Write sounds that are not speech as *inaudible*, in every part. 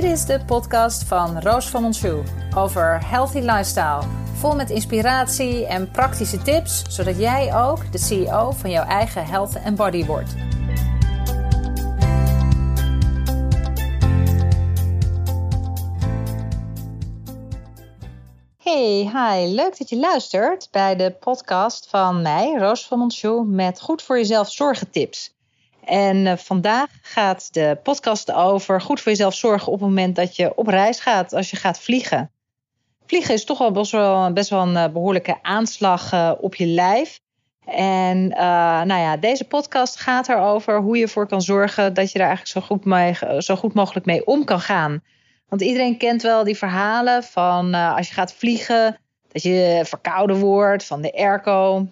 Dit is de podcast van Roos van Monshoe over healthy lifestyle. Vol met inspiratie en praktische tips, zodat jij ook de CEO van jouw eigen health en body wordt. Hey, hi. Leuk dat je luistert bij de podcast van mij, Roos van Monshoe, met goed voor jezelf zorgen tips. En uh, vandaag gaat de podcast over goed voor jezelf zorgen op het moment dat je op reis gaat, als je gaat vliegen. Vliegen is toch wel best wel, best wel een uh, behoorlijke aanslag uh, op je lijf. En nou ja, deze podcast gaat erover hoe je ervoor kan zorgen dat je daar eigenlijk zo goed, mee, zo goed mogelijk mee om kan gaan. Want iedereen kent wel die verhalen van als je gaat vliegen, dat je verkouden wordt van de airco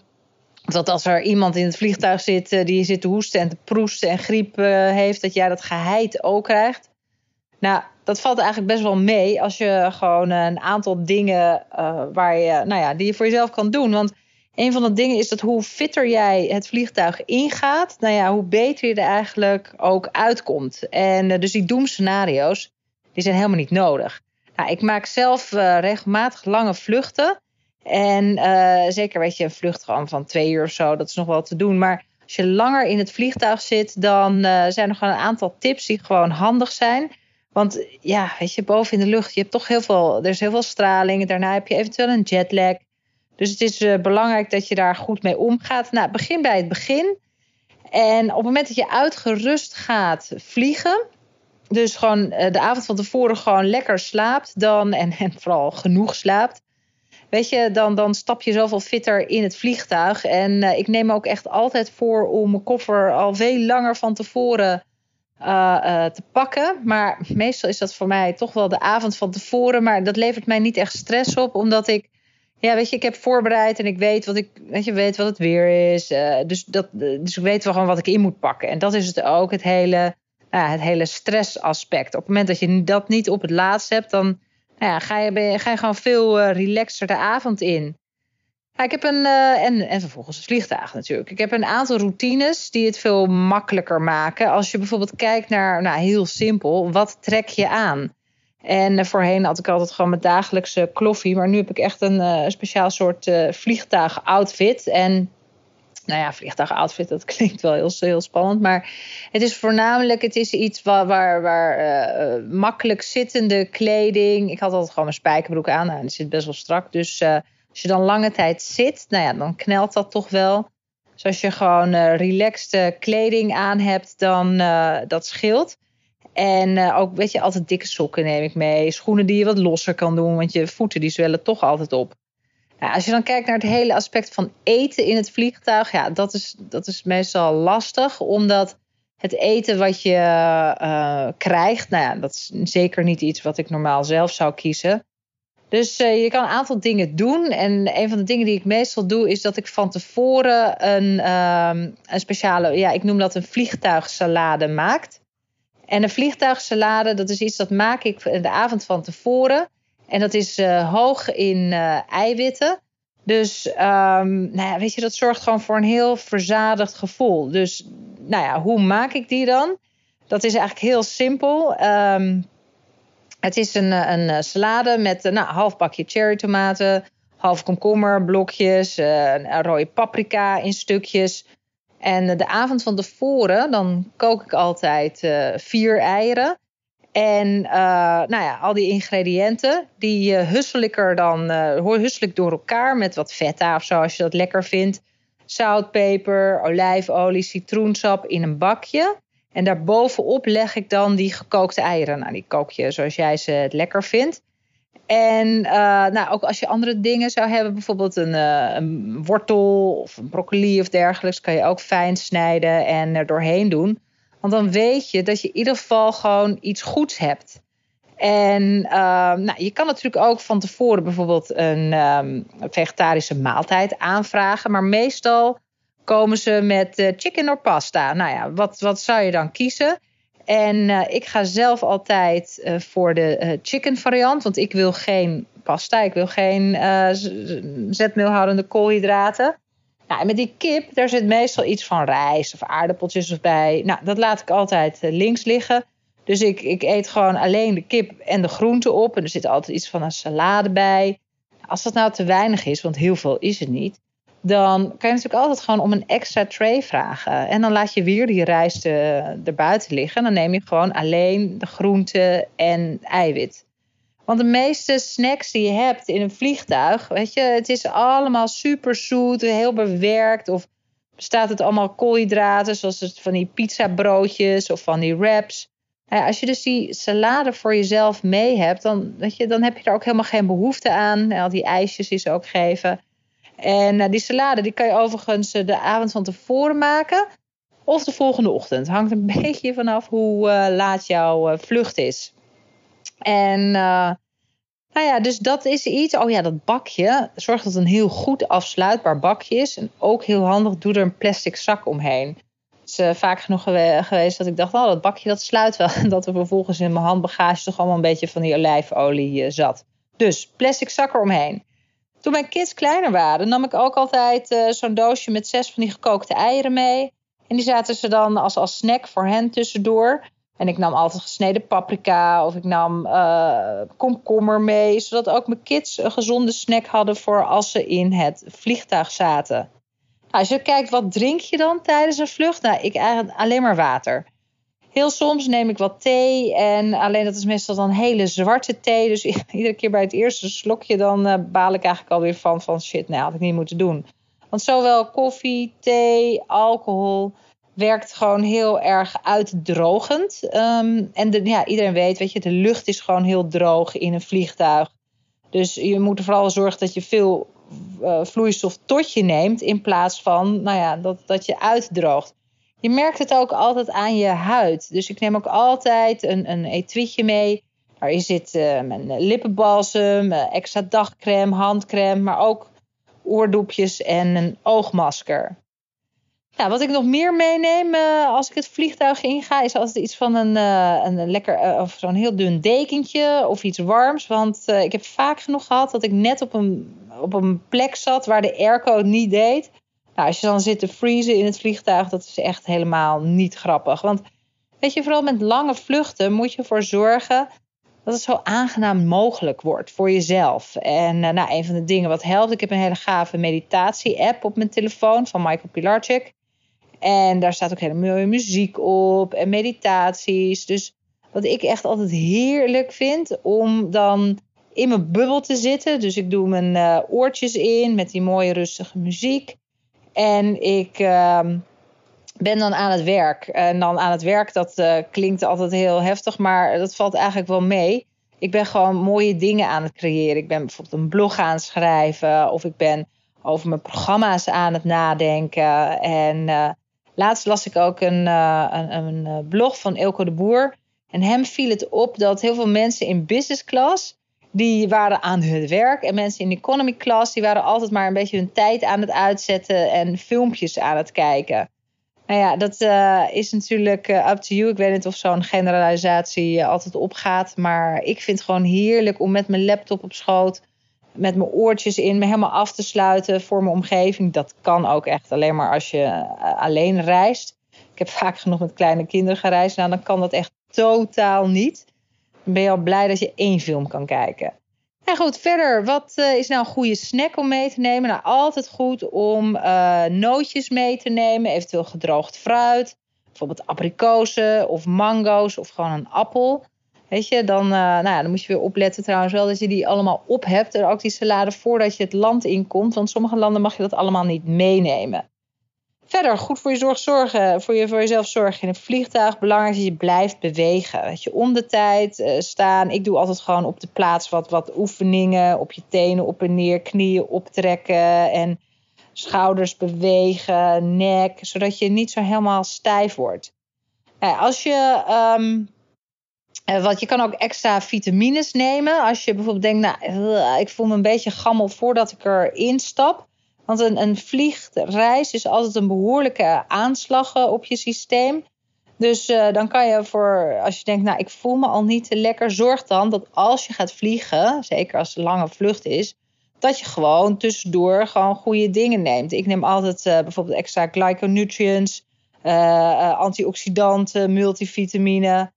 dat als er iemand in het vliegtuig zit uh, die zit te hoesten en te proesten en griep uh, heeft, dat jij dat geheid ook krijgt. Nou, dat valt eigenlijk best wel mee als je gewoon een aantal dingen waar je, nou ja, die je voor jezelf kan doen. Want een van de dingen is dat hoe fitter jij het vliegtuig ingaat, nou ja, hoe beter je er eigenlijk ook uitkomt. En dus die doemscenario's, die zijn helemaal niet nodig. Nou, ik maak zelf regelmatig lange vluchten. En uh, zeker weet je, een vlucht van twee uur of zo, dat is nog wel te doen. Maar als je langer in het vliegtuig zit, dan uh, zijn er gewoon een aantal tips die gewoon handig zijn. Want ja, weet je, boven in de lucht, je hebt toch heel veel, er is heel veel straling. Daarna heb je eventueel een jetlag. Dus het is uh, belangrijk dat je daar goed mee omgaat. Nou, begin bij het begin. En op het moment dat je uitgerust gaat vliegen, dus gewoon de avond van tevoren gewoon lekker slaapt, dan en, en vooral genoeg slaapt, Weet je, dan, dan stap je zoveel fitter in het vliegtuig. En uh, ik neem ook echt altijd voor om mijn koffer al veel langer van tevoren uh, uh, te pakken. Maar meestal is dat voor mij toch wel de avond van tevoren. Maar dat levert mij niet echt stress op, omdat ik. Ja, weet je, ik heb voorbereid en ik weet wat ik, weet je, weet wat het weer is. dus, dat, dus ik weet wel gewoon wat ik in moet pakken. En dat is het ook, het hele, het hele stressaspect. Op het moment dat je dat niet op het laatst hebt, dan nou ja, ga, je, ga je gewoon veel uh, relaxter de avond in. Ja, ik heb een, uh, en, en vervolgens het vliegtuig natuurlijk. Ik heb een aantal routines die het veel makkelijker maken. Als je bijvoorbeeld kijkt naar, nou heel simpel, wat trek je aan? En uh, voorheen had ik altijd gewoon mijn dagelijkse kloffie. Maar nu heb ik echt een uh, speciaal soort vliegtuig-outfit. En nou ja, vliegtuig-outfit, dat *laughs* klinkt wel heel, spannend. Maar het is voornamelijk, het is iets waar, waar, waar uh, makkelijk zittende kleding. Ik had altijd gewoon mijn spijkerbroek aan. Nou, die zit best wel strak. Dus uh, als je dan lange tijd zit, nou ja, dan knelt dat toch wel. Dus als je gewoon relaxed kleding aan hebt, dan dat scheelt. En ook, weet je, altijd dikke sokken neem ik mee. Schoenen die je wat losser kan doen, want je voeten die zwellen toch altijd op. Als je dan kijkt naar het hele aspect van eten in het vliegtuig, ja, dat is, dat is meestal lastig, omdat het eten wat je uh, krijgt, nou ja, dat is zeker niet iets wat ik normaal zelf zou kiezen. Dus uh, je kan een aantal dingen doen. En een van de dingen die ik meestal doe, is dat ik van tevoren een, uh, een speciale, ja, ik noem dat een vliegtuigsalade maakt. En een vliegtuigsalade, dat is iets dat maak ik de avond van tevoren. En dat is uh, hoog in uh, eiwitten. Dus um, nou ja, weet je, dat zorgt gewoon voor een heel verzadigd gevoel. Dus nou ja, hoe maak ik die dan? Dat is eigenlijk heel simpel. Um, het is een, een salade met nou, half bakje cherry tomaten, half komkommer, blokjes, een rode paprika in stukjes. En de avond van tevoren, dan kook ik altijd vier eieren. En uh, nou ja, al die ingrediënten, die uh, hussel ik er dan uh, hussel ik door elkaar met wat feta of zo, als je dat lekker vindt. Zout, peper, olijfolie, citroensap in een bakje. En daarbovenop leg ik dan die gekookte eieren. Nou, die kook je zoals jij ze het lekker vindt. En nou, ook als je andere dingen zou hebben, bijvoorbeeld een, een wortel of een broccoli of dergelijks, kan je ook fijn snijden en er doorheen doen. Want dan weet je dat je in ieder geval gewoon iets goeds hebt. En uh, nou, je kan natuurlijk ook van tevoren bijvoorbeeld een um, vegetarische maaltijd aanvragen. Maar meestal komen ze met uh, chicken or pasta. Nou ja, wat, wat zou je dan kiezen? En uh, ik ga zelf altijd uh, voor de chicken variant. Want ik wil geen pasta. Ik wil geen zetmeelhoudende koolhydraten. Nou, en met die kip, daar zit meestal iets van rijst of aardappeltjes of bij. Nou, dat laat ik altijd eh, links liggen. Dus ik, ik eet gewoon alleen de kip en de groenten op. En er zit altijd iets van een salade bij. Als dat nou te weinig is, want heel veel is het niet. Dan kan je natuurlijk altijd gewoon om een extra tray vragen. En dan laat je weer die rijst uh, erbuiten liggen. Dan neem je gewoon alleen de groenten en eiwit. Want de meeste snacks die je hebt in een vliegtuig, weet je, het is allemaal super zoet, heel bewerkt. Of bestaat het allemaal koolhydraten, zoals het van die pizzabroodjes of van die wraps. Als je dus die salade voor jezelf mee hebt, dan, weet je, dan heb je daar ook helemaal geen behoefte aan. al die ijsjes die ze ook geven. En uh, die salade die kan je overigens eh, de avond van tevoren maken. Of de volgende ochtend. Hangt een *laughs* beetje vanaf hoe uh, laat jouw vlucht is. En nou ja, dus dat is iets. Oh ja, dat bakje. Zorg dat het een heel goed afsluitbaar bakje is. En ook heel handig, doe er een plastic zak omheen. Het is uh, vaak genoeg geweest dat ik dacht, oh, dat bakje dat sluit wel. En *laughs* dat er vervolgens in mijn handbagage toch allemaal een beetje van die olijfolie uh, zat. Dus plastic zak eromheen. Toen mijn kids kleiner waren, nam ik ook altijd zo'n doosje met zes van die gekookte eieren mee. En die zaten ze dan als, als snack voor hen tussendoor. En ik nam altijd gesneden paprika of ik nam uh, komkommer mee, zodat ook mijn kids een gezonde snack hadden voor als ze in het vliegtuig zaten. Nou, als je kijkt, wat drink je dan tijdens een vlucht? Nou, ik eigenlijk alleen maar water. Heel soms neem ik wat thee en alleen dat is meestal dan hele zwarte thee. Dus *laughs* iedere keer bij het eerste slokje dan uh, baal ik eigenlijk alweer van, van shit, nou had ik niet moeten doen. Want zowel koffie, thee, alcohol, werkt gewoon heel erg uitdrogend. Um, en de, ja, iedereen weet, weet je, de lucht is gewoon heel droog in een vliegtuig. Dus je moet er vooral zorgen dat je veel uh, vloeistof tot je neemt. In plaats van nou ja, dat, dat je uitdroogt. Je merkt het ook altijd aan je huid. Dus ik neem ook altijd een, een etuietje mee. Daarin zit uh, mijn lippenbalsem, uh, extra dagcreme, handcreme, maar ook oordoepjes en een oogmasker. Ja, wat ik nog meer meeneem uh, als ik het vliegtuig inga, is altijd iets van een, uh, een lekker, uh, of zo'n heel dun dekentje of iets warms. Want ik heb vaak genoeg gehad dat ik net op een, op een plek zat waar de airco het niet deed. Nou, als je dan zit te vriezen in het vliegtuig, dat is echt helemaal niet grappig. Want weet je, vooral met lange vluchten moet je ervoor zorgen dat het zo aangenaam mogelijk wordt voor jezelf. En nou, een van de dingen wat helpt, ik heb een hele gave meditatie-app op mijn telefoon van Michael Pilarczyk. En daar staat ook hele mooie muziek op en meditaties. Dus wat ik echt altijd heerlijk vind om dan in mijn bubbel te zitten. Dus ik doe mijn uh, oortjes in met die mooie rustige muziek. En ik uh, ben dan aan het werk. En dan aan het werk, dat uh, klinkt altijd heel heftig, maar dat valt eigenlijk wel mee. Ik ben gewoon mooie dingen aan het creëren. Ik ben bijvoorbeeld een blog aan het schrijven. Of ik ben over mijn programma's aan het nadenken. En uh, Laatst las ik ook een, uh, een, een, eh, blog van Elko de Boer. En hem viel het op dat heel veel mensen in business class, die waren aan hun werk. En mensen in economy class, die waren altijd maar een beetje hun tijd aan het uitzetten en filmpjes aan het kijken. Nou ja, dat uh, is natuurlijk up to you. Ik weet niet of zo'n generalisatie altijd opgaat. Maar ik vind het gewoon heerlijk om met mijn laptop op schoot met mijn oortjes in me helemaal af te sluiten voor mijn omgeving. Dat kan ook echt alleen maar als je eh, alleen reist. Ik heb vaak genoeg met kleine kinderen gereisd. Nou, dan kan dat echt totaal niet. Dan ben je al blij dat je één film kan kijken. En goed, verder, wat uh, is nou een goede snack om mee te nemen? Nou, altijd goed om uh, nootjes mee te nemen, eventueel gedroogd fruit. Bijvoorbeeld abrikozen of mango's of gewoon een appel. Weet je, dan, uh, nou ja, dan moet je weer opletten trouwens wel dat je die allemaal op hebt. En ook die salade voordat je het land inkomt. Want sommige landen mag je dat allemaal niet meenemen. Verder, goed voor je zorg zorgen, voor, je, voor jezelf zorgen in een vliegtuig. Belangrijk dat je blijft bewegen. Dat je om de tijd uh, staan. Ik doe altijd gewoon op de plaats wat, wat oefeningen. Op je tenen op en neer, knieën optrekken. En schouders bewegen, nek. Zodat je niet zo helemaal stijf wordt. Nou, als je uh, want je kan ook extra vitamines nemen. Als je bijvoorbeeld denkt, nou, ik voel me een beetje gammel voordat ik erin stap. Want een, een vliegreis is altijd een behoorlijke aanslag eh, op je systeem. Dus dan kan je voor, als je denkt, nou, ik voel me al niet te lekker, zorg dan dat als je gaat vliegen, zeker als het een lange vlucht is, dat je gewoon tussendoor gewoon goede dingen neemt. Ik neem altijd bijvoorbeeld extra glyconutrients, antioxidanten, multivitamine.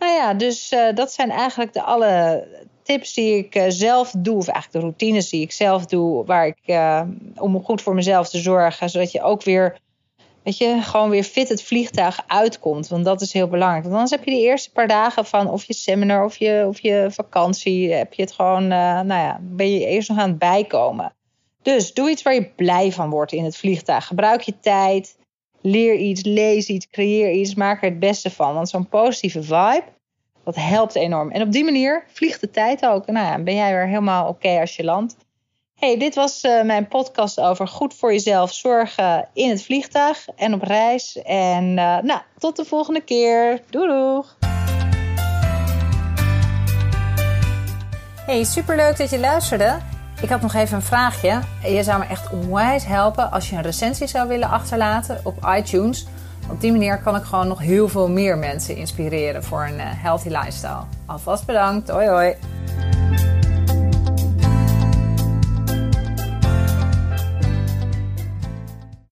Nou ja, dus uh, dat zijn eigenlijk de alle tips die ik uh, zelf doe, of eigenlijk de routines die ik zelf doe, waar ik uh, om goed voor mezelf te zorgen, zodat je ook weer, weet je, gewoon weer fit het vliegtuig uitkomt. Want dat is heel belangrijk. Want anders heb je de eerste paar dagen van of je seminar of je, of je vakantie, heb je het gewoon, nou ja, ben je eerst nog aan het bijkomen. Dus doe iets waar je blij van wordt in het vliegtuig. Gebruik je tijd. Leer iets, lees iets, creëer iets, maak er het beste van. Want zo'n positieve vibe, dat helpt enorm. En op die manier vliegt de tijd ook. Nou ja, ben jij weer helemaal oké als je landt. Hey, dit was uh, mijn podcast over goed voor jezelf zorgen in het vliegtuig en op reis. En uh, nou, tot de volgende keer. Doei doeg! Hey, superleuk dat je luisterde. Ik had nog even een vraagje. Je zou me echt onwijs helpen als je een recensie zou willen achterlaten op iTunes. Op die manier kan ik gewoon nog heel veel meer mensen inspireren voor een healthy lifestyle. Alvast bedankt. Hoi hoi.